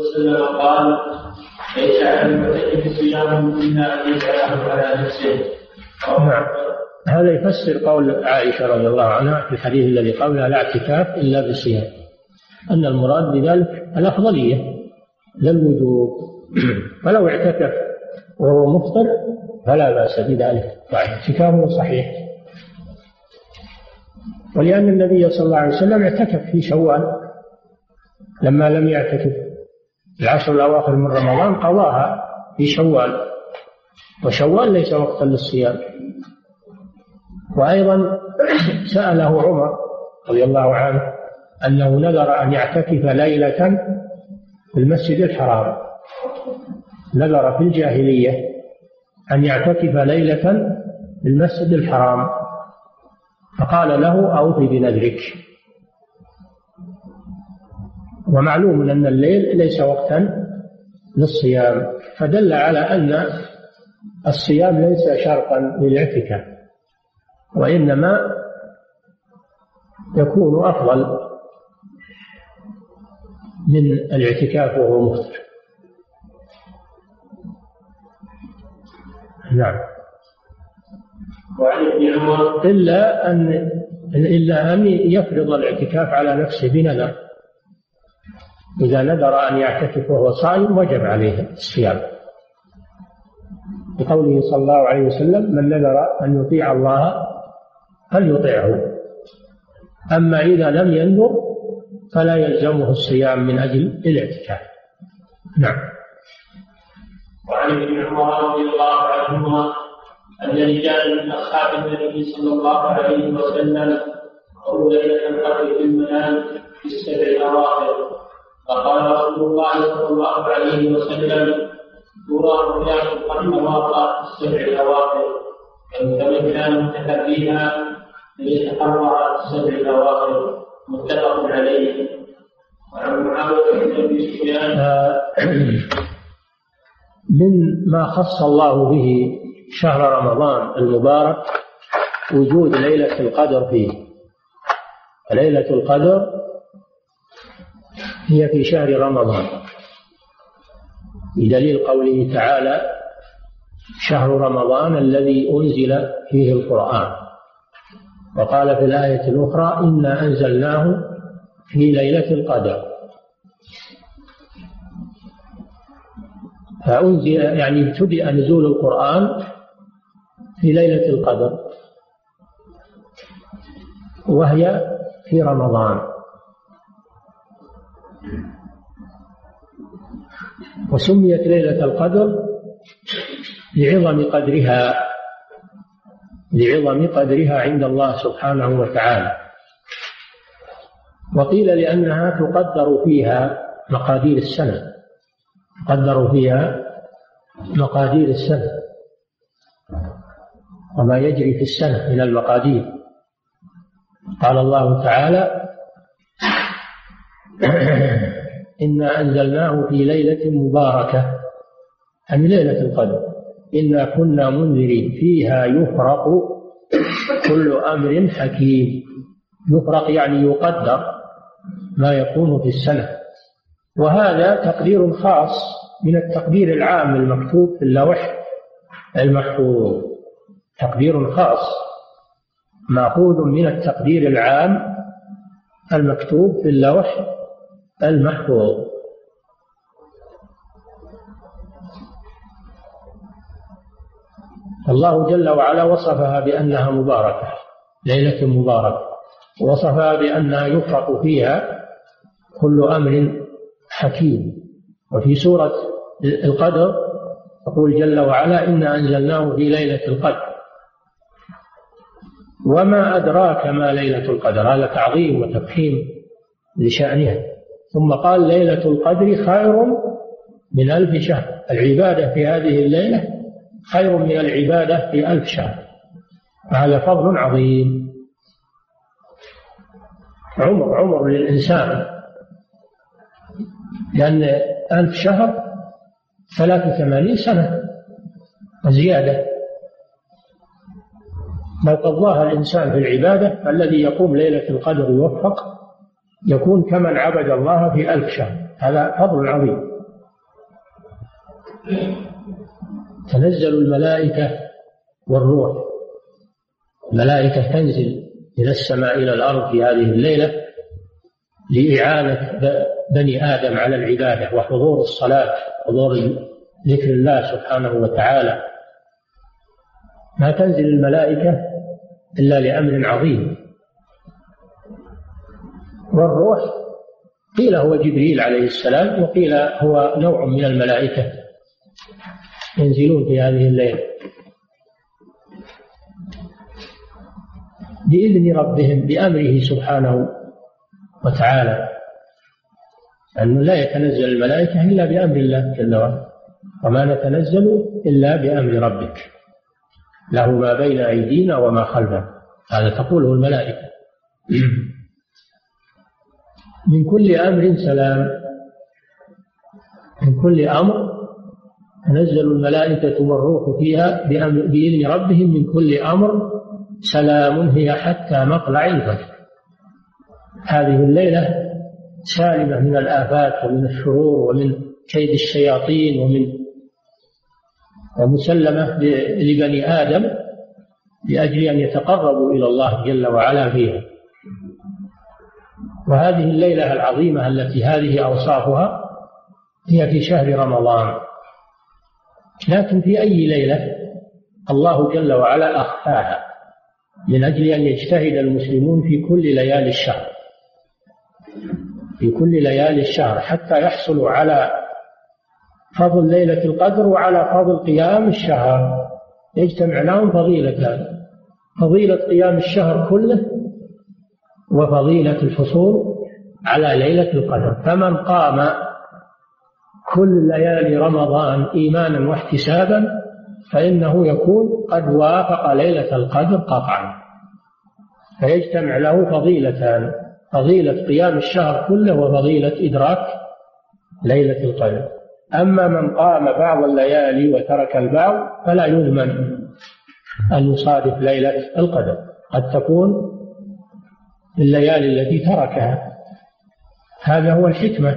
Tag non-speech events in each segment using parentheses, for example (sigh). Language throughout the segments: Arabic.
وسلم قال ليس على المعتكف صيام إلا ان على نفسه. نعم. هذا يفسر قول عائشة رضي الله عنها في الحديث الذي قبلها لا اعتكاف إلا بصيام أن المراد بذلك الأفضلية لا الوجوب. (clears throat) فلو اعتكف وهو مفطر فلا بأس بذلك. اعتكافه صحيح. ولأن النبي صلى الله عليه وسلم اعتكف في شوال لما لم يعتكف العشر الأواخر من رمضان قضاها في شوال وشوال ليس وقتا للصيام. وأيضا (clears throat) سأله عمر رضي الله عنه أنه نذر أن يعتكف ليلة في المسجد الحرام. نذر في الجاهلية أن يعتكف ليلة في المسجد الحرام. فقال له أوف بنذرك. ومعلوم أن الليل ليس وقتا للصيام فدل على أن الصيام ليس شرطا للاعتكاف وإنما يكون أفضل من الاعتكاف وهو مفطر. نعم. إلا أن إلا أن يفرض الاعتكاف على نفسه بنذر. إذا نذر أن يعتكف وهو صائم وجب عليه الصيام. بقوله صلى الله عليه وسلم من نذر أن يطيع الله فليطيعه أما إذا لم ينذر فلا يلزمه الصيام من أجل الاعتكاف. نعم. وعن ابن عمر رضي الله عنهما أن رجالا من أصحاب النبي صلى الله عليه وسلم رأوا ليلة القدر في المنام في السبع الأواخر. فقال رسول الله صلى الله عليه وسلم ترى رؤياكم قد تواطأت في السبع الأواخر فمن كان متحريها فليتحرى السبع الأواخر متفق عليه. وعن معاوية بن أبي سفيان من ما خص الله به شهر رمضان المبارك وجود ليلة القدر فيه. ليلة القدر هي في شهر رمضان. بدليل قوله تعالى شهر رمضان الذي أنزل فيه القرآن. وقال في الآية الأخرى إنا أنزلناه في ليلة القدر. فأنزل يعني ابتدأ نزول القرآن في ليلة القدر. وهي في رمضان. وسميت ليلة القدر لعظم قدرها لعظم قدرها عند الله سبحانه وتعالى. وقيل لأنها تقدر فيها مقادير السنة. تقدر فيها مقادير السنة. وما يجري في السنة من المقادير. قال الله تعالى إنا أنزلناه في ليلة مباركة. يعني ليلة القدر؟ إنا كنا منذرين. فيها يفرق كل أمر حكيم. يفرق يعني يقدر ما يكون في السنة. وهذا تقدير خاص من التقدير العام المكتوب في اللوح المحفوظ. تقدير خاص مأخوذ من التقدير العام المكتوب في اللوح المحفوظ. الله جل وعلا وصفها بأنها مباركة ليلة مباركة. وصفها بأنها يفرق فيها كل أمر حكيم. وفي سورة القدر يقول جل وعلا إنا أنزلناه في ليلة القدر. وما أدراك ما ليلة القدر؟ هذا تعظيم وتفخيم لشأنها. ثم قال ليلة القدر خير من ألف شهر. العبادة في هذه الليلة خير من العبادة في ألف شهر. هذا فضل عظيم. عمر عمر للإنسان. لأن ألف شهر ثلاثة وثمانين سنة وزيادة. لو قضاها الإنسان في العبادة فالذي يقوم ليلة القدر يوفق. يكون كمن عبد الله في ألف شهر. هذا فضل عظيم. تنزل الملائكة والروح. الملائكة تنزل من السماء إلى الأرض في هذه الليلة لإعانة بني آدم على العبادة وحضور الصلاة حضور ذكر الله سبحانه وتعالى. ما تنزل الملائكة إلا لأمر عظيم. والروح. قيل هو جبريل عليه السلام وقيل هو نوع من الملائكة. ينزلون في هذه الليلة. بإذن ربهم بأمره سبحانه وتعالى أنه لا يتنزل الملائكة إلا بأمر الله جل وعلا. وما نتنزل إلا بأمر ربك. له ما بين أيدينا وما خلفنا. هذا تقوله الملائكة. من كل أمر سلام. من كل أمر تنزل الملائكة والروح فيها بإذن ربهم من كل أمر سلام هي حتى مطلع الفجر. هذه الليلة سالمة من الآفات ومن الشرور ومن كيد الشياطين ومن ومسلمة لبني آدم لأجل أن يتقربوا إلى الله جل وعلا فيها. وهذه الليلة العظيمة التي هذه أوصافها هي في شهر رمضان. لكن في أي ليلة الله جل وعلا أخفاها من أجل أن يجتهد المسلمون في كل ليالي الشهر. في كل ليالي الشهر حتى يحصلوا على فضل ليلة القدر وعلى فضل قيام الشهر. يجتمع لهم فضيلتان. فضيلة قيام الشهر كله وفضيلة الحصول على ليلة القدر. فمن قام كل ليالي رمضان إيمانا واحتسابا فإنه يكون قد وافق ليلة القدر قطعا. فيجتمع له فضيلتان فضيلة قيام الشهر كله وفضيلة إدراك ليلة القدر. أما من قام بعض الليالي وترك البعض فلا يضمن أن يصادف ليلة القدر. قد تكون الليالي التي تركها. هذا هو الحكمة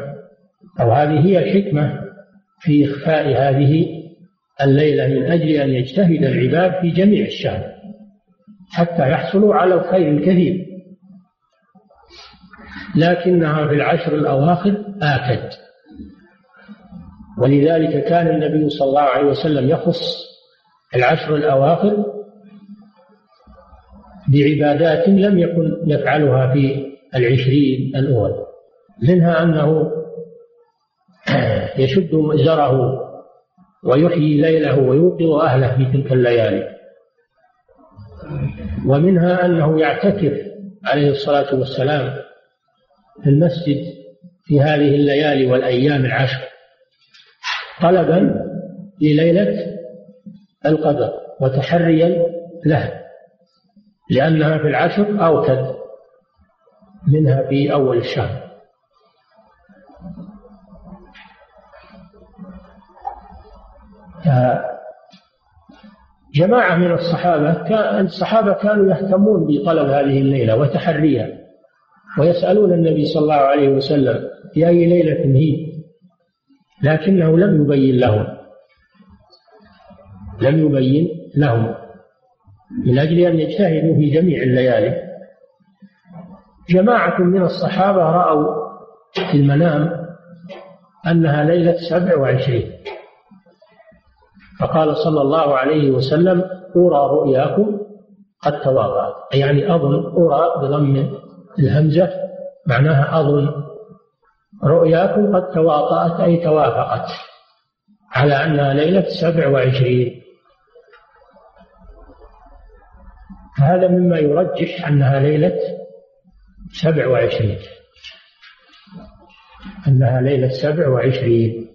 أو هذه هي الحكمة في إخفاء هذه الليلة من أجل أن يجتهد العباد في جميع الشهر حتى يحصلوا على الخير الكثير. لكنها في العشر الأواخر آكد. ولذلك كان النبي صلى الله عليه وسلم يخص العشر الأواخر بعبادات لم يكن يفعلها في العشرين الأول. منها أنه (clears throat) يشد مئزره ويحيي ليله ويوقظ أهله في تلك الليالي. ومنها أنه يعتكف عليه الصلاة والسلام في المسجد في هذه الليالي والأيام العشر طلبا لليلة القدر وتحريا لها. لأنها في العشر أوكد منها في أول الشهر. جماعة من الصحابة كان الصحابة كانوا يهتمون بطلب هذه الليلة وتحريها ويسألون النبي صلى الله عليه وسلم في أي ليلة هي؟ لكنه لم يبين لهم. لم يبين لهم. من أجل أن يجتهدوا في جميع الليالي. جماعة من الصحابة رأوا في المنام أنها ليلة سبع وعشرين. فقال صلى الله عليه وسلم أرى رؤياكم قد تواطأت يعني أظن أرى بضم الهمزة معناها أظن رؤياكم قد تواطأت أي توافقت على أنها ليلة سبع وعشرين. هذا مما يرجح أنها ليلة سبع وعشرين. أنها ليلة سبع وعشرين.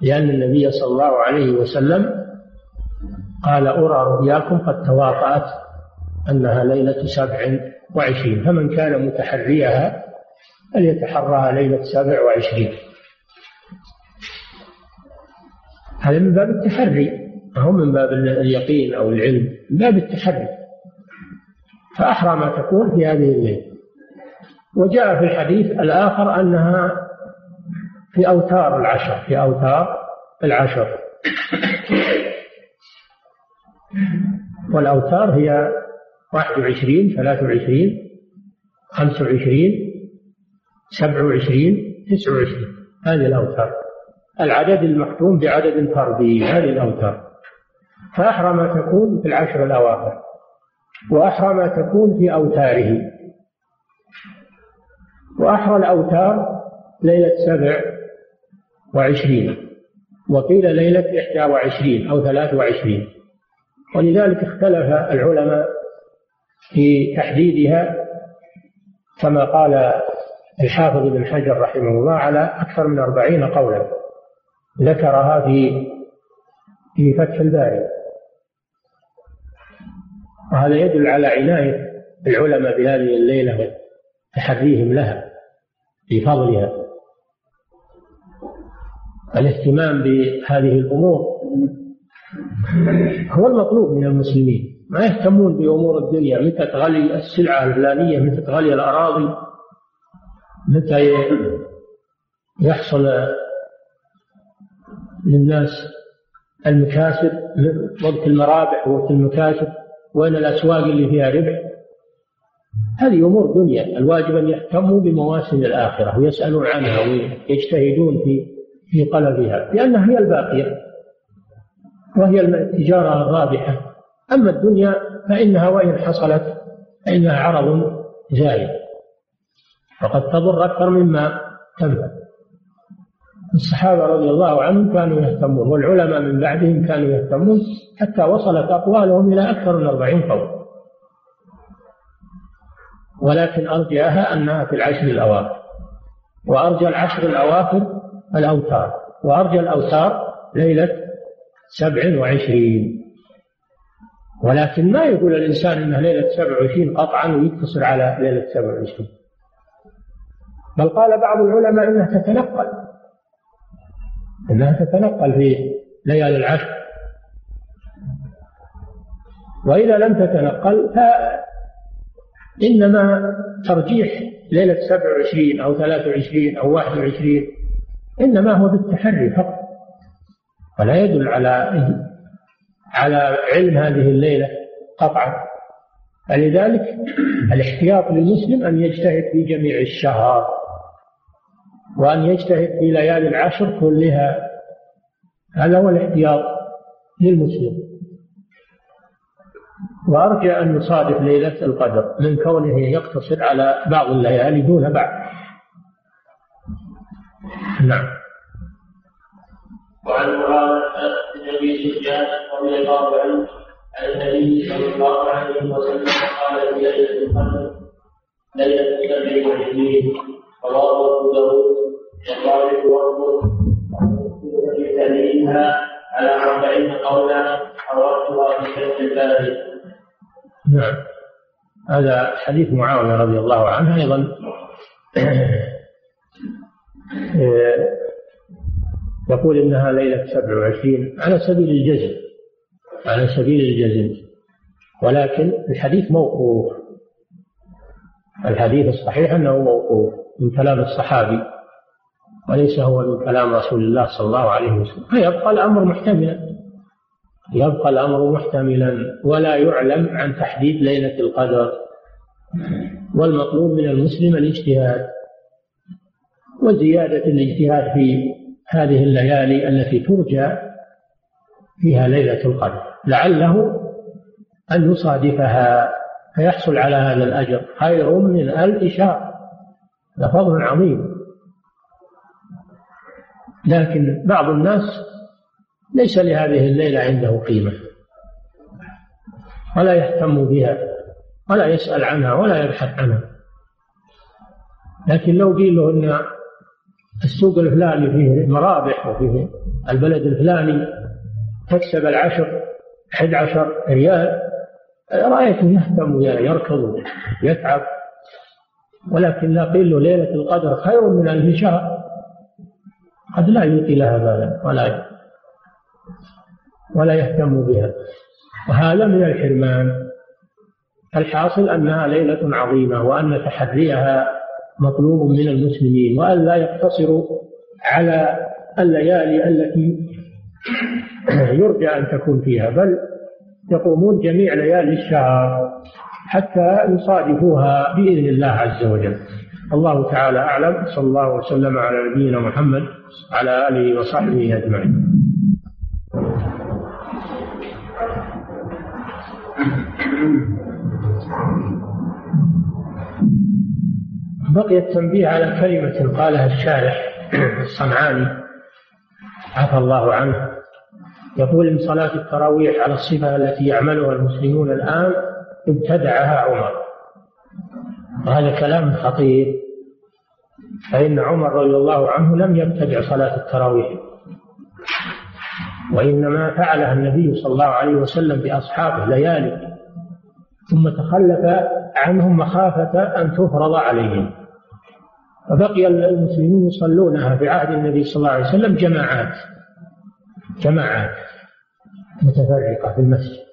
لأن النبي صلى الله عليه وسلم قال أرى رؤياكم قد تواطأت أنها ليلة سبع وعشرين. فمن كان متحريها فليتحراها ليلة سبع وعشرين. هذا من باب التحري. هو من باب اليقين أو العلم؟ من باب التحري. فأحرى ما تكون في هذه الليلة وجاء في الحديث الآخر أنها في أوتار العشر في أوتار العشر. والأوتار هي واحد وعشرين ثلاث وعشرين خمس وعشرين سبع وعشرين تسع وعشرين. هذه الأوتار. العدد المختوم بعدد فردي هذه الأوتار. فأحرى ما تكون في العشر الأواخر. وأحرى ما تكون في أوتاره. وأحرى الأوتار ليلة سبع وعشرين وقيل ليلة إحدى وعشرين أو ثلاث وعشرين. ولذلك اختلف العلماء في تحديدها كما قال الحافظ ابن حجر رحمه الله على أكثر من أربعين قولا ذكرها في في فتح الباري. وهذا يدل على عناية العلماء بهذه الليلة وتحريهم لها في فضلها. الاهتمام بهذه الأمور هو المطلوب من المسلمين. ما يهتمون بأمور الدنيا. متى تغلي السلعة الفلانية متى تغلي الأراضي متى يحصل للناس المكاسب وقت المرابح وقت المكاسب. وين الأسواق اللي فيها ربح. هذه أمور دنيا. الواجب أن يهتموا بمواسم الآخرة ويسألون عنها ويجتهدون في في طلبها. لأنها هي الباقية وهي التجارة الرابحة. أما الدنيا فإنها وإن حصلت فإنها عرض زائد. وقد تضر أكثر مما تنفع. الصحابة رضي الله عنهم كانوا يهتمون والعلماء من بعدهم كانوا يهتمون حتى وصلت أقوالهم إلى أكثر من أربعين قول ولكن أرجعها أنها في العشر الأواخر. وأرجى العشر الأواخر الأوتار. وأرجى الأوتار ليلة سبع وعشرين. ولكن ما يقول الإنسان إنها ليلة سبع وعشرين قطعا ويقتصر على ليلة سبع وعشرين. بل قال بعض العلماء إنها تتنقل. إنها تتنقل في ليالي العشر. وإذا لم تتنقل فإنما ترجيح ليلة سبع وعشرين أو ثلاث وعشرين أو واحد وعشرين إنما هو بالتحري فقط. ولا يدل على على علم هذه الليلة قطعا. فلذلك الاحتياط للمسلم أن يجتهد في جميع الشهر. وأن يجتهد في ليالي العشر كلها. هذا هو الاحتياط للمسلم. وأرجى أن يصادف ليلة القدر من كونه يقتصر على بعض الليالي دون بعض. نعم. وعن معاذ بن ابي سفيان رضي الله عنه عن النبي صلى الله عليه وسلم قال في ليلة القدر ليلة سبع وعشرين ابو داود وقال واربط في تهذيبها على أربعين قولا في فتح الباري. نعم. هذا حديث معاوية رضي الله عنه أيضا. يقول إنها ليلة سبع وعشرين على سبيل الجزم على سبيل الجزم. ولكن الحديث موقوف. الحديث الصحيح أنه موقوف. من كلام الصحابي وليس هو من كلام رسول الله صلى الله عليه وسلم. فيبقى الأمر محتملا. يبقى الأمر محتملا ولا يعلم عن تحديد ليلة القدر. والمطلوب من المسلم الاجتهاد وزيادة الاجتهاد في هذه الليالي التي ترجى فيها ليلة القدر. لعله أن يصادفها فيحصل على هذا الأجر خير من ألف شهر لفضل عظيم. لكن بعض الناس ليس لهذه الليلة عنده قيمة. ولا يهتم بها ولا يسأل عنها ولا يبحث عنها. لكن لو قيل له أن السوق الفلاني فيه مرابح وفيه البلد الفلاني تكسب العشر أحد عشر ريال رأيته يهتم ويركض ويتعب. ولكن له ليلة القدر خير من ألف شهر. قد لا يلقي لها بالا ولا ولا يهتم بها. وهذا من الحرمان. الحاصل أنها ليلة عظيمة وأن تحريها مطلوب من المسلمين وأن لا يقتصروا على الليالي التي يرجى أن تكون فيها بل يقومون جميع ليالي الشهر. حتى يصادفوها بإذن الله عز وجل. الله تعالى أعلم صلى الله وسلم على نبينا محمد على آله وصحبه أجمعين. بقي التنبيه على كلمة قالها الشارح الصنعاني عفى الله عنه يقول إن صلاة التراويح على الصفة التي يعملها المسلمون الآن ابتدعها عمر. وهذا كلام خطير. فإن عمر رضي الله عنه لم يبتدع صلاة التراويح. وإنما فعلها النبي صلى الله عليه وسلم بأصحابه ليالي. ثم تخلف عنهم مخافة أن تفرض عليهم. فبقي المسلمون يصلونها في عهد النبي صلى الله عليه وسلم جماعات. جماعات متفرقة في المسجد.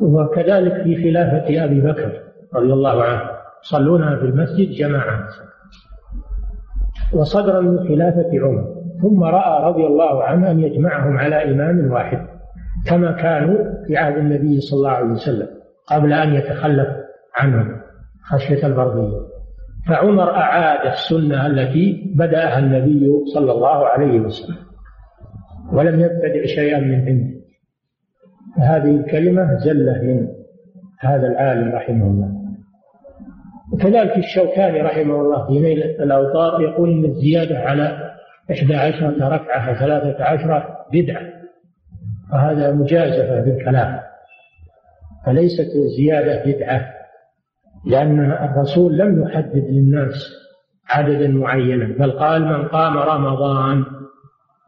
وكذلك في خلافة أبي بكر رضي الله عنه يصلونها في المسجد جماعات وصدرا من خلافة عمر ثم رأى رضي الله عنه أن يجمعهم على إمام واحد كما كانوا في عهد النبي صلى الله عليه وسلم قبل أن يتخلف عنهم خشية البرضية فعمر أعاد السنة التي بدأها النبي صلى الله عليه وسلم ولم يبتدع شيئا من عنده. فهذه الكلمة زلة من هذا العالم رحمه الله. وكذلك الشوكاني رحمه الله في نيل الأوطار يقول إن الزيادة على إحدى عشرة ركعة وثلاثة عشرة بدعة وهذا مجازفة بالكلام فليست الزيادة بدعة لأن الرسول لم يحدد للناس عددا معينا بل قال من قام رمضان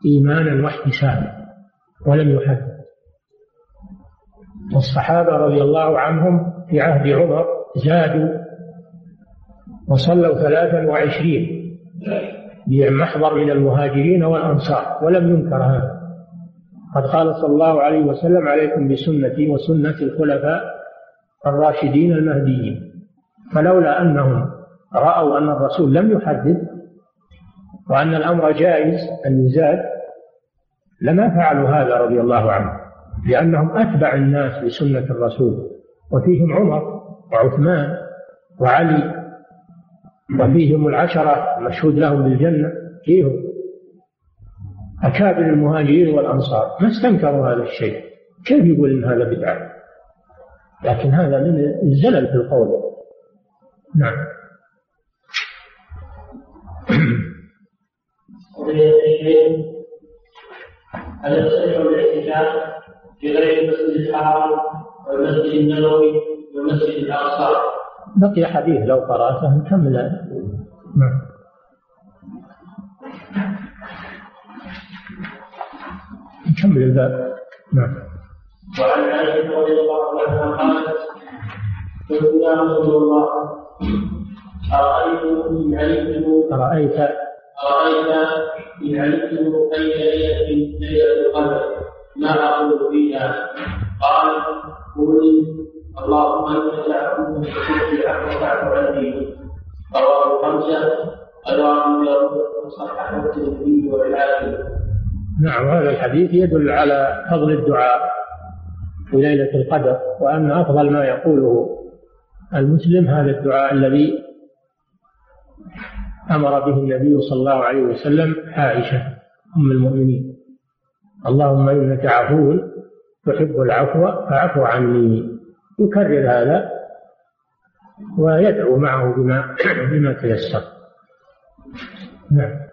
إيمانا واحتسابا ولم يحدد. والصحابة رضي الله عنهم في عهد عمر زادوا وصلوا ثلاثا وعشرين بمحضر من المهاجرين والأنصار ولم ينكر هذا. قد قال صلى الله عليه وسلم عليكم بسنتي وسنة الخلفاء الراشدين المهديين. فلولا أنهم رأوا أن الرسول لم يحدد وأن الأمر جائز أن يزاد لما فعلوا هذا رضي الله عنه لأنهم أتبع الناس لسنة الرسول وفيهم عمر وعثمان وعلي وفيهم العشرة المشهود لهم بالجنة فيهم أكابر المهاجرين والأنصار. ما استنكروا هذا الشيء؟ كيف يقول إن هذا بدعة؟ لكن هذا من الزلل في القول. نعم. هل يصح الاعتكاف في غير المسجد الحرام والمسجد النبوي والمسجد الاقصى بقي حديث لو قرأته نكمل نعم نكمل الباب نعم وعن عائشة رضي الله عنها قالت قلت يا رسول الله أرأيت إن علمت أرأيت أرأيت إن علمت أي ليلة ليلة القدر؟ ما أقول فيها. قال قولي اللهم إنك عفو تحب العفو فاعف عني رواه خمسة رواه صححه الترمذي والحاكم نعم هذا الحديث يدل على فضل الدعاء في ليلة القدر وأن أفضل ما يقوله المسلم هذا الدعاء الذي أمر به النبي صلى الله عليه وسلم عائشة أم المؤمنين. اللهم إنك عفو تحب العفو فاعف عني. يكرر هذا ويدعو معه بما (clears throat) بما تيسر. نعم.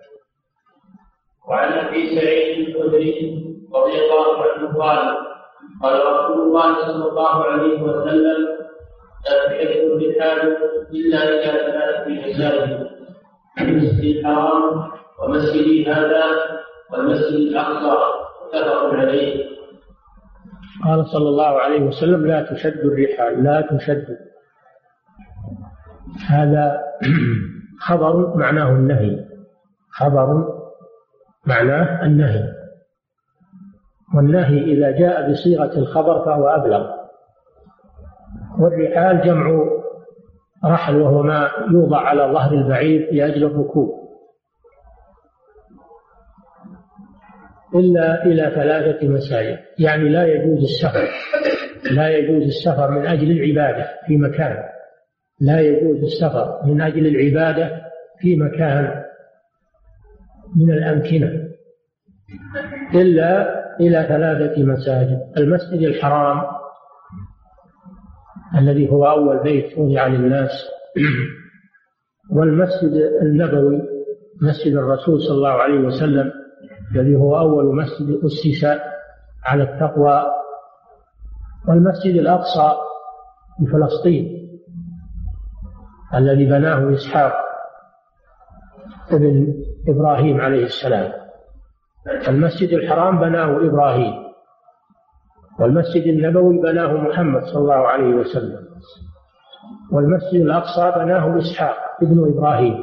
وعن أبي سعيد الخدري رضي الله عنه قال قال رسول الله صلى الله عليه وسلم لا تحب الرحال إلا إلى ثلاثة مساجد المسجد الحرام ومسجدي هذا والمسجد الأقصى. متفق عليه قال صلى الله عليه وسلم لا تشد الرحال لا تشد. هذا (clears throat) خبر معناه النهي. خبر معناه النهي. والنهي إذا جاء بصيغة الخبر فهو أبلغ. والرحال جمع رحل وهو ما يوضع على ظهر البعير لأجل الركوب. إلا إلى ثلاثة مساجد. يعني لا يجوز السفر. لا يجوز السفر من أجل العبادة في مكان. لا يجوز السفر من أجل العبادة في مكان من الأمكنة. إلا إلى ثلاثة مساجد. المسجد الحرام الذي هو أول بيت وضع للناس. (clears throat) والمسجد النبوي مسجد الرسول صلى الله عليه وسلم. الذي هو أول مسجد أسس على التقوى والمسجد الأقصى في فلسطين الذي بناه إسحاق ابن إبراهيم عليه السلام. المسجد الحرام بناه إبراهيم والمسجد النبوي بناه محمد صلى الله عليه وسلم والمسجد الأقصى بناه إسحاق ابن إبراهيم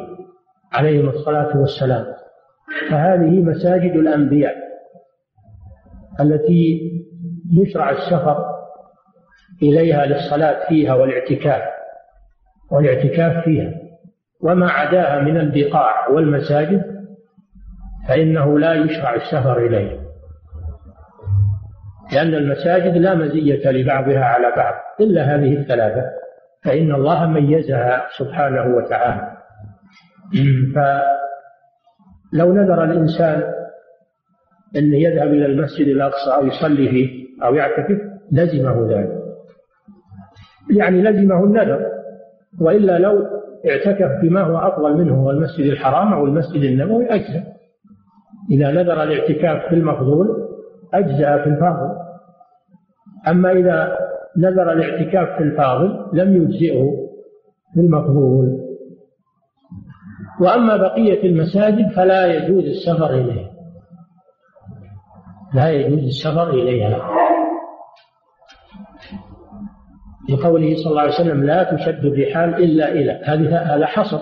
عليهم الصلاة والسلام. فهذه مساجد الأنبياء التي يشرع السفر إليها للصلاة فيها والاعتكاف والاعتكاف فيها. وما عداها من البقاع والمساجد فإنه لا يشرع السفر إليه لأن المساجد لا مزية لبعضها على بعض إلا هذه الثلاثة فإن الله ميزها سبحانه وتعالى. (clears throat) فلو نذر الإنسان أن يذهب إلى المسجد الأقصى أو يصلي فيه أو يعتكف لزمه ذلك. يعني لزمه النذر وإلا لو اعتكف بما هو أفضل منه هو المسجد الحرام أو المسجد النبوي أجزأ. إذا نذر الاعتكاف في المفضول أجزأ في الفاضل. أما إذا نذر الاعتكاف في الفاضل لم يجزئه في المفضول وأما بقية المساجد فلا يجوز السفر إليها. لا يجوز السفر إليها. لقوله صلى الله عليه وسلم لا تشد الرحال إلا إلى. هذه هذا حصر.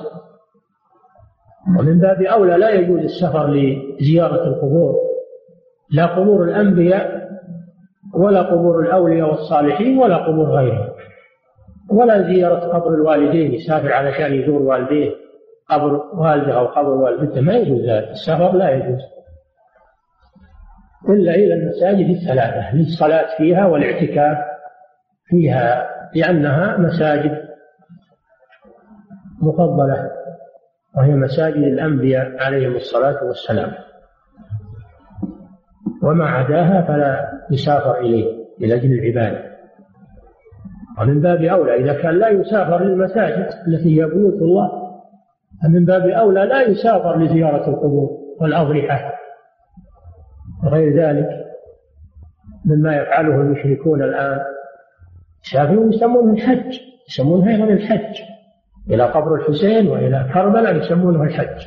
ومن باب أولى لا يجوز السفر لزيارة القبور. لا قبور الأنبياء ولا قبور الأولياء والصالحين ولا قبور غيرهم. ولا زيارة قبر الوالدين يسافر علشان يزور والديه. قبر والده أو قبر والدته ما يجوز ذلك السفر لا يجوز. إلا إلى المساجد الثلاثة للصلاة فيها والاعتكاف فيها لأنها مساجد مفضلة وهي مساجد الأنبياء عليهم الصلاة والسلام. وما عداها فلا يسافر إليه لأجل العبادة. ومن باب أولى إذا كان لا يسافر للمساجد التي هي بيوت الله فمن باب أولى لا يسافر لزيارة القبور والأضرحة وغير ذلك مما يفعله المشركون الآن. يسافرون يسمونه الحج يسمونه أيضا الحج. إلى قبر الحسين وإلى كربلاء يسمونه الحج.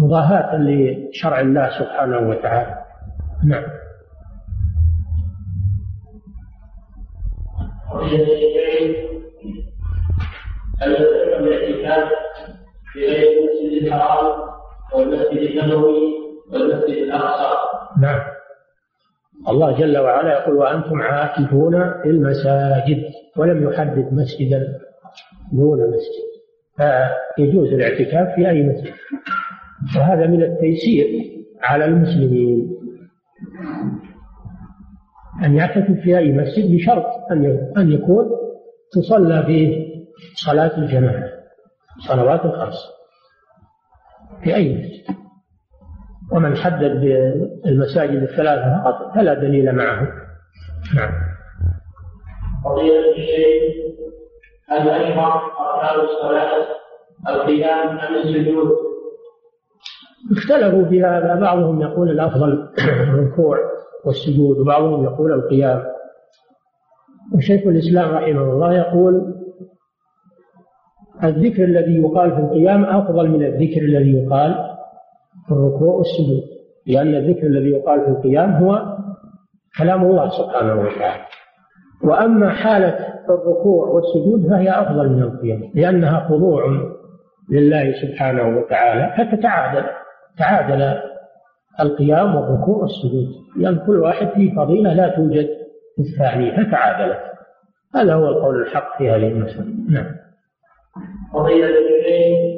مضاهاة لشرع الله سبحانه وتعالى. نعم. الاعتكاف في غير المسجد الحرام والمسجد النبوي والمسجد الاقصى نعم. الله جل وعلا يقول وأنتم عاكفون في المساجد ولم يحدد مسجدا دون مسجد. فيجوز الاعتكاف في أي مسجد. وهذا من التيسير على المسلمين. أن يعتكف في أي مسجد بشرط أن أن يكون تصلى فيه. صلاة الجماعة صلوات الخمس. في أي مسجد؟ ومن حدد بالمساجد الثلاثة فقط فلا دليل معه. نعم. قضية الشيخ هل أشرع أركان الصلاة القيام أم السجود؟ اختلفوا في هذا. بعضهم يقول الأفضل (clears throat) الركوع والسجود وبعضهم يقول القيام. وشيخ الإسلام رحمه الله يقول الذكر الذي يقال في القيام أفضل من الذكر الذي يقال في الركوع والسجود. لأن الذكر الذي يقال في القيام هو كلام الله سبحانه وتعالى. وأما حالة الركوع والسجود فهي أفضل من القيام لأنها خضوع لله سبحانه وتعالى فتتعادل تعادل القيام والركوع والسجود. لأن كل واحد فيه فضيلة لا توجد في الثاني فتعادلت. هذا هو القول الحق في هذه المسألة. نعم. فضيلة الشيخ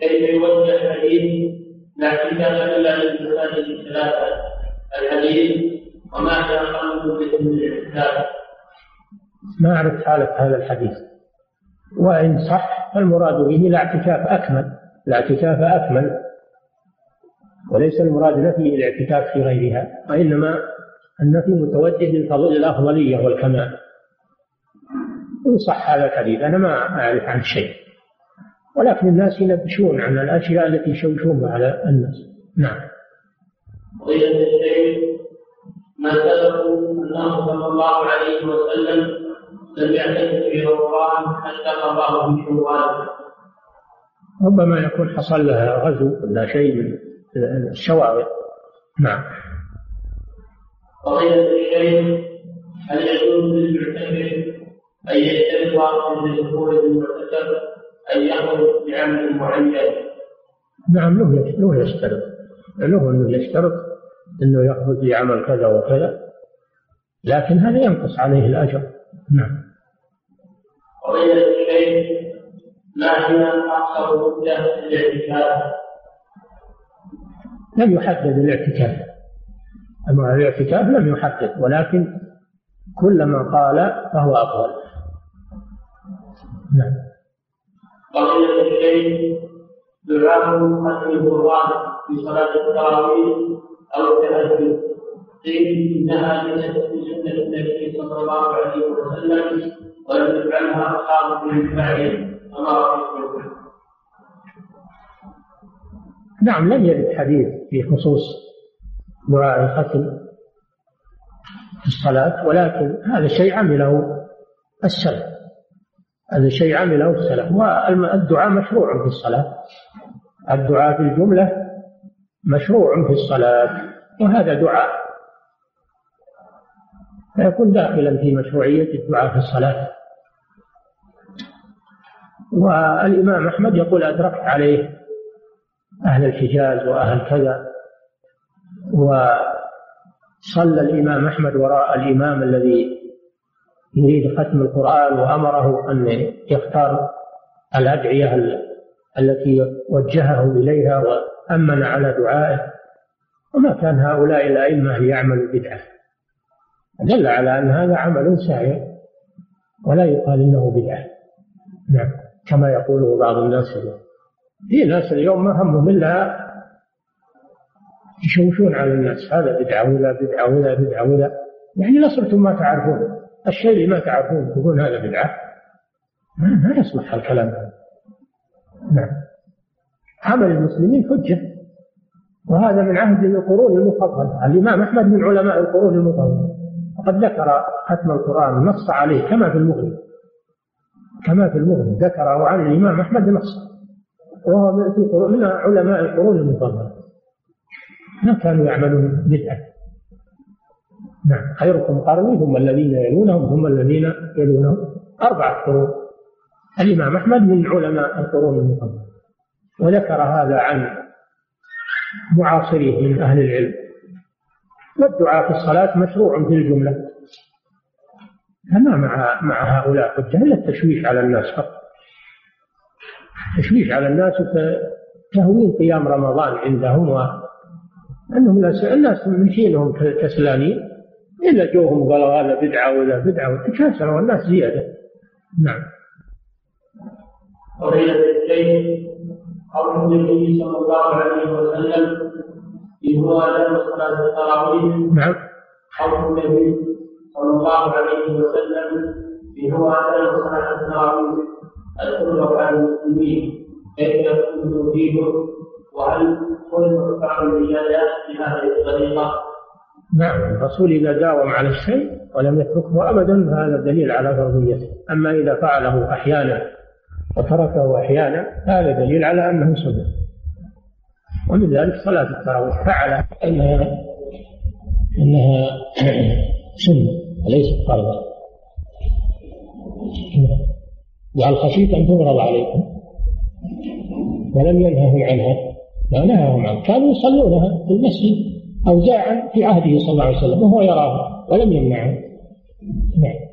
كيف يوجه حديث لا اعتكاف إلا للمساجد الثلاثه الحديث وما يقام باسم الاعتكاف ما أعرف حالة هذا الحديث. وإن صح فالمراد به لا اعتكاف أكمل. الاعتكاف أكمل. وليس المراد نفي الاعتكاف في غيرها وإنما النفي متوجه للفضل الأفضلية والكمال. إن صح هذا الحديث أنا ما أعرف عن شيء. ولكن الناس ينبشون عن الأشياء التي يشوشون على الناس. نعم. فضيلة الشيخ ما سبب أنه صلى الله عليه وسلم لم في رمضان حتى قضاه شوال. ربما يكون حصل لها غزو ولا شيء من الشواغل. نعم. فضيلة الشيخ هل يجوز للمعتكف أن يشترط من دخول المعتكف أن يخرج بعمل معين؟ نعم له له يشترط. له أنه يشترط أنه يخرج بعمل كذا وكذا لكن هذا ينقص عليه الأجر. نعم. فضيلة الشيخ ما هي أقصر مدة للاعتكاف؟ لم يحدد الاعتكاف. أما الاعتكاف لم يحدد ولكن كلما قال فهو أفضل نعم. فضيلة الشيخ دعاء ختم القرآن في صلاة التراويح أو التهجد قيل إنها ليست في سنة النبي صلى الله عليه وسلم ولم يفعلها أصحابه من بعده وما رأيتم نعم لم يرد حديث في خصوص دعاء الختم في الصلاة ولكن هذا شيء عمله السلف. هذا شيء عمله السلف والدعاء مشروع في الصلاة. الدعاء في الجملة مشروع في الصلاة وهذا دعاء. فيكون داخلا في مشروعية الدعاء في الصلاة. والإمام أحمد يقول أدركت عليه أهل الحجاز وأهل كذا وصلى الإمام أحمد وراء الإمام الذي يريد ختم القرآن وأمره أن يختار الأدعية التي وجهه إليها وأمن على دعائه. وما كان هؤلاء الأئمة ليعملوا بدعة. دل على أن هذا عمل سائر ولا يقال إنه بدعة. نعم كما يقوله بعض الناس اليوم. في ناس اليوم ما همهم إلا يشوشون على الناس. هذا بدعة ولا بدعة ولا بدعة ولا يعني لصرتم ما تعرفون. الشيء اللي ما تعرفون تقول هذا بدعة. ما يصلح الكلام هذا نعم. عمل المسلمين حجة. وهذا من عهد القرون المفضلة. الإمام أحمد من علماء القرون المفضلة. وقد ذكر ختم القرآن نص عليه كما في المغني كما في المغني ذكره عن الإمام أحمد نص. وهو من علماء القرون المفضلة. ما كانوا يعملون بدعة. نعم. خيركم قرني ثم الذين يلونهم ثم الذين يلونهم. أربعة قرون. الإمام أحمد من علماء القرون المفضلة وذكر هذا عن معاصريه من أهل العلم. والدعاء في الصلاة مشروع في الجملة. فما مع مع هؤلاء حجة إلا التشويش على الناس فقط. تشويش على الناس وتهوين قيام رمضان عندهم وأنهم الناس من حينهم كسلانين إلا جوهم قالوا هذا بدعة ولا بدعة. وتكاثروا الناس زيادة. نعم. فضيلة الشيخ قول النبي صلى الله عليه وسلم في هو أذان صلاة التراويح. نعم. قول النبي صلى الله عليه وسلم في هو أذان صلاة التراويح. الكل على المسلمين؟ كيف يكون توحيده وهل كل فعل العبادات بهذه الطريقة؟ نعم. الرسول إذا داوم على الشيء ولم يتركه أبدا فهذا دليل على فرضيته. أما إذا فعله أحيانا وتركه أحيانا هذا دليل على أنه سنة ومن ذلك صلاة التراويح. فعل أنها أنها (clears throat) سنة وليست فرضا. وهل خشيت أن تغرض عليكم. ولم ينههم عنها ما نهاهم عنها. كانوا يصلونها في المسجد. أوزاعا في عهده صلى الله عليه وسلم وهو يراه ولم يمنعه. نعم.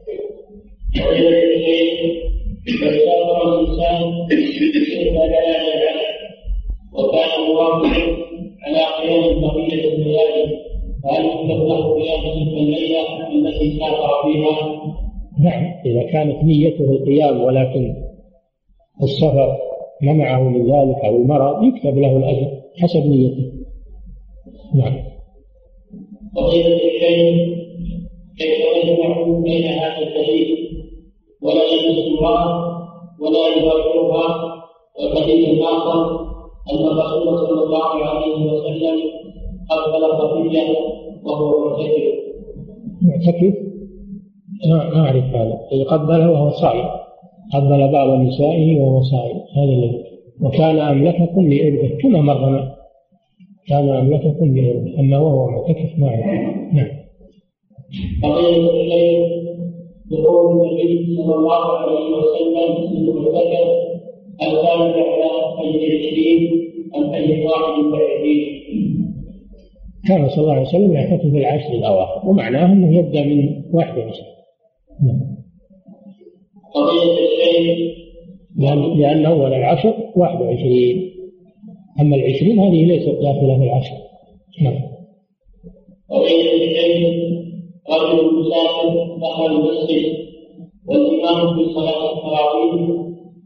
وكان على قيام بقية الليالي فهل يكتب له قيام الليلة التي سافر فيها؟ نعم. إذا كانت نيته القيام ولكن السفر منعه من ذلك أو المرض يكتب له الأجر حسب نيته. نعم. فضيلة الشيخ كيف يجمع بين هذا الدليل ولا يلبس ولا يباشرها والحديث الآخر أن الرسول صلى الله عليه وسلم قبل صفية وهو معتكف معتكف؟ ما أعرف هذا. قبله وهو صائم. قبل بعض نسائه وهو صائم. هذا الذي وكان أملككم لإربه كما مر كان أملككم لإربه أما وهو معتكف ما نعم. فضيلة الشيخ دخول النبي صلى الله عليه وسلم في المعتكف هل كان على أي عشرين أم أي واحد وعشرين؟ كان صلى الله عليه وسلم يعتكف في العشر الأواخر ومعناه أنه يبدأ من 21 نعم. قضية الشيء لأن, لأن أول العشر 21 أما العشرين هذه ليست داخلة في العشر. نعم. رجل مسافر دخل المسجد والإمام في صلاة التراويح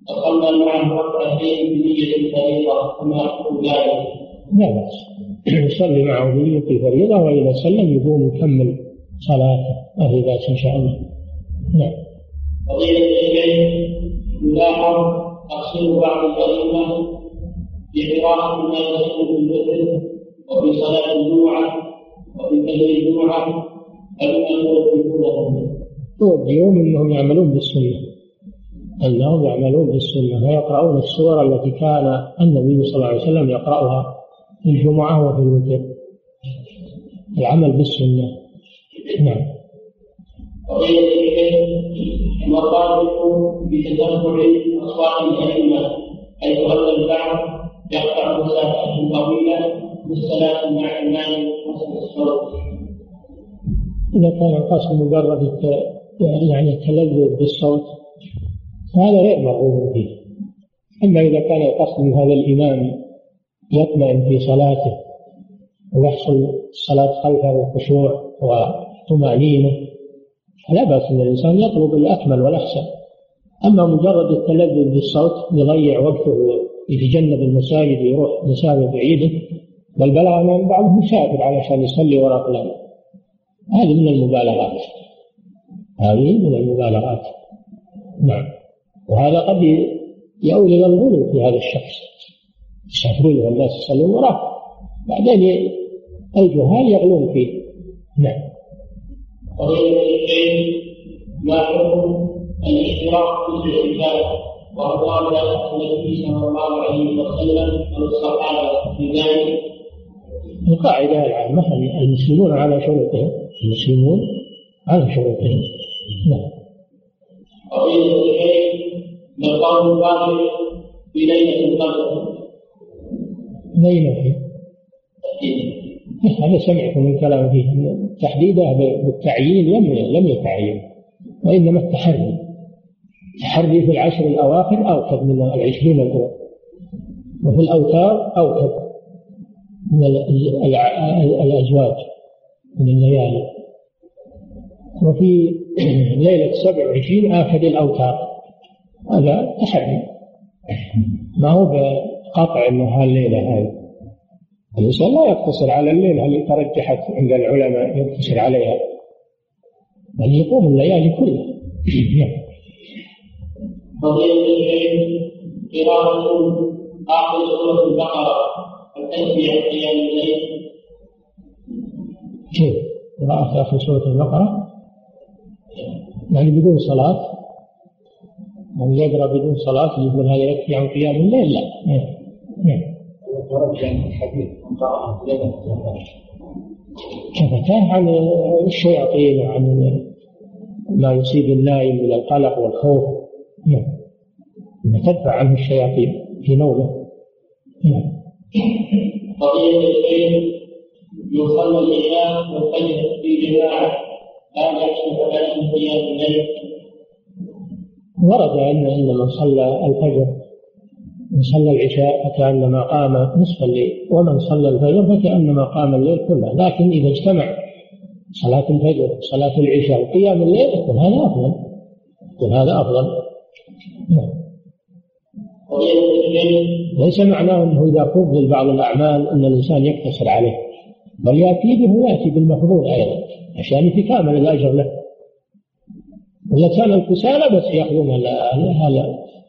وصلى معه ركعتين بنية الفريضة كما يقول ذلك. لا بأس. يصلي معه بنية الفريضة وإذا سلم يقوم يكمل صلاته ما في بأس إن شاء الله. نعم. فضيلة الشيخ يلاحظ تقصير بعض الأئمة في قراءة ما يسمى بالوتر وفي صلاة الجمعة وفي فجر الجمعة فلما توجهونهم توجههم انهم يعملون بالسنه انهم يعملون بالسنه فيقرؤون السور التي كان النبي صلى الله عليه وسلم يقراها في الجمعه وفي الوتر العمل بالسنه نعم المرابط بتتبع أصوات الأئمة حيث أن البعض يقطع مسافة طويلة بالصلاة مع الصوت. إذا كان القصد مجرد يعني التلذذ بالصوت فهذا غير مرغوب فيه أما إذا كان القصد من هذا الإمام يطمئن في صلاته ويحصل الصلاة خلفه الخشوع وطمأنينة فلا بأس أن الإنسان يطلب الأكمل والأحسن أما مجرد التلذذ بالصوت يضيع وقته ويتجنب المساجد يروح مساجد بعيدة بل بلغ من بعضهم يسافر علشان يصلي وراء فلان هذه من المبالغات. هذه من المبالغات. نعم. وهذا قد يؤول إلى الغلو في هذا الشخص. يسافرون والناس يصلون وراه. بعدين الجهال يغلون فيه. نعم. الشيخ ما حكم الاشتراك في الاعتكاف وأقوال النبي صلى الله عليه وسلم والصحابة في ذلك. القاعدة العامة المسلمون على شروطهم المسلمون على شروطهم. نعم. قضية الشيخ مقام الباطل في ليلة القدر. ليلة. هذا سمعت من كلام فيه. تحديده بالتعيين لم لم يتعين وإنما التحري. التحري في العشر الأواخر أوكد من العشرين الأولى. وفي الأوتار أوكد من الأزواج من الليالي. وفي ليلة سبع وعشرين آكد الأوتار. هذا تحري. ما هو بقطع أنه هالليلة هذه. الإنسان لا يقتصر على الليلة اللي ترجحت عند العلماء يقتصر عليها. بل يقوم الليالي كلها. فضيلة الشيخ قراءة آخر سورة البقرة التسبيح قيام الليل كيف؟ قراءة آخر سورة البقرة يعني بدون صلاة من يقرأ بدون صلاة يقول هذا يكفي عن قيام الليل لا نعم, نعم. الحديث كفتاه عن الشياطين وعن ما يصيب النائم من القلق والخوف نعم. تدفع عنه الشياطين في نومه نعم. قضية الشيخ يصلى العشاء والفجر في جماعة هذا يحسب على قيام الليل ورد أن من صلى الفجر من صلى العشاء فكأنما قام نصف الليل ومن صلى الفجر فكأنما قام الليل كله. لكن إذا اجتمع صلاة الفجر صلاة العشاء وقيام الليل يكون هذا أفضل يكون هذا أفضل. ليس معناه أنه إذا فضل بعض الأعمال أن الإنسان يقتصر عليه بل يأتي به ويأتي بالمفضول أيضا عشان يتكامل الأجر له. وإذا كان الكسالى بس يأخذون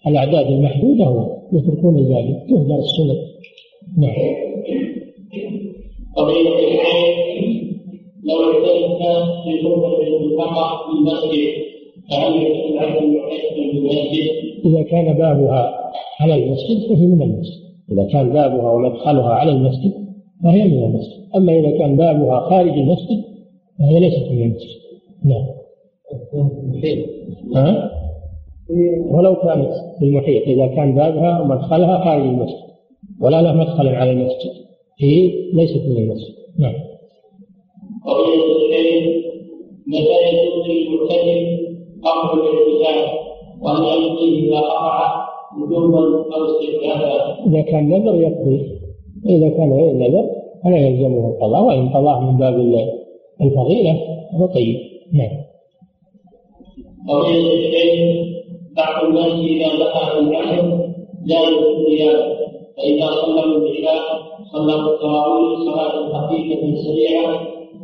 الأعداد المحدودة ويتركون الباقي تهدر السنن نعم. قضية العين لو اعترف في غرفة المنطقة في المسجد فهل يكون العبد؟ إذا كان بابها على المسجد فهي من المسجد. إذا كان بابها ومدخلها على المسجد فهي من المسجد. أما إذا كان بابها خارج المسجد فهي ليست من المسجد. نعم. ها؟ ولو كانت في المحيط إذا كان بابها ومدخلها خارج المسجد ولا له مدخل على المسجد هي ليست من المسجد. نعم. الشيء متى يجوز للمرتكب قبل الاعتزال وأن يلقيه إذا قطع وجوبا أو استحبابا إذا كان نذر يقضي. إذا كان غير نذر فلا يلزمه القضاء وإن قضاه من باب الفضيلة فهو طيب. نعم. قضية الشيء بعض الناس إذا دخل العشر في القيام فإذا صلوا العشاء صلوا التراويح صلاة خفيفة سريعة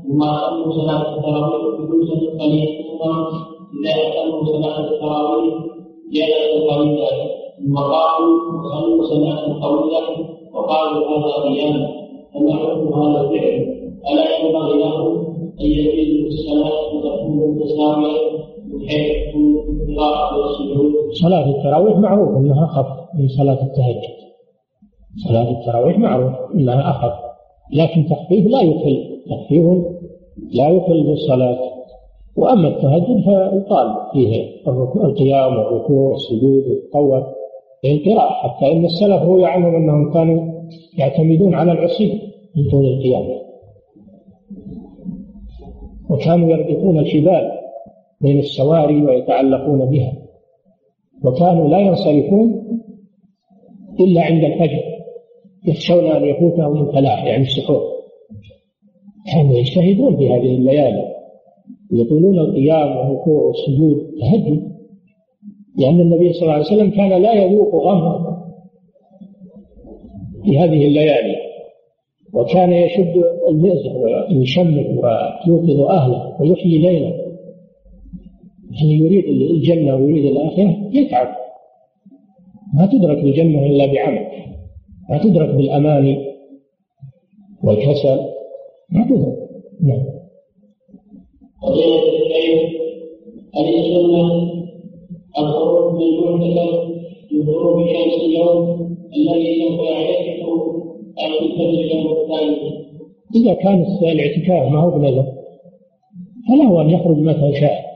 ثم أتموا صلاة التراويح جلوسا قليلا التراويح صلاة وقالوا هذا قيام فما حكم هذا الفعل؟ ألا ينبغي له أن يزيد الصلاة وتكون متساوية بحيث القراءة والسجود؟ صلاة التراويح معروف أنها أخف من صلاة التهجد صلاة التراويح معروف أنها أخف لكن تخفيف لا يخل تخفيف لا يخل بالصلاة وأما التهجد فيطال فيه القيام والركوع والسجود والقوة القراءة حتى إن السلف روي عنهم أنهم كانوا يعتمدون على العصي من طول القيام وكانوا يربطون الحبال بين السواري ويتعلقون بها. وكانوا لا ينصرفون إلا عند الفجر يخشون أن يفوتهم الفلاح يعني السحور. كانوا يجتهدون في هذه الليالي. يطولون القيام والركوع والسجود تهجد لأن النبي صلى الله عليه وسلم كان لا يذوق غمه في هذه الليالي وكان يشد المئزر ويشمت ويوقظ أهله ويحيي ليله. يعني يريد الجنة ويريد الآخرة يتعب. ما تدرك الجنة إلا بعمل ما تدرك بالأماني والكسل ما تدرك. نعم. قضية العلم هل السنة الخروج من المعتكف من غروب شمس اليوم الذي سوف يعتكف الفجر اليوم الثاني إذا كان الاعتكاف ما هو بنذر فله أن يخرج متى شاء.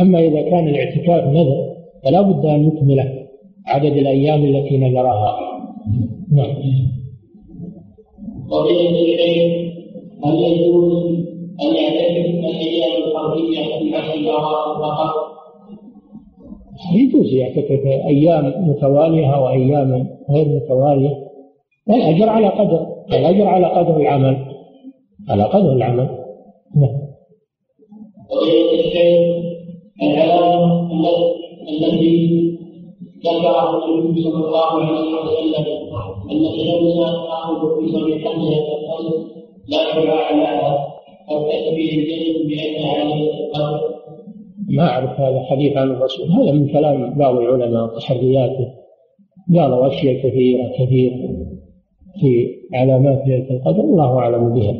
أما إذا كان الاعتكاف نذر فلا بد أن يكمله عدد الأيام التي نذرها. نعم. قضية العلم هل يجوز أن يعتكف الأيام الحربية في شهرات فقط؟ يجوز يعتكف أيام متوالية وأيام غير متوالية والأجر على قدر الأجر على قدر العمل على قدر العمل نعم العلامة التي ذكره النبي صلى الله عليه وسلم أن الشمس تأخذ في خمسة لا شعاع لها أو بأن عليه ما أعرف هذا حديث عن الرسول. هذا من كلام بعض العلماء وتحرياته قالوا أشياء كثيرة كثيرة في علامات ليلة القدر. الله أعلم بها.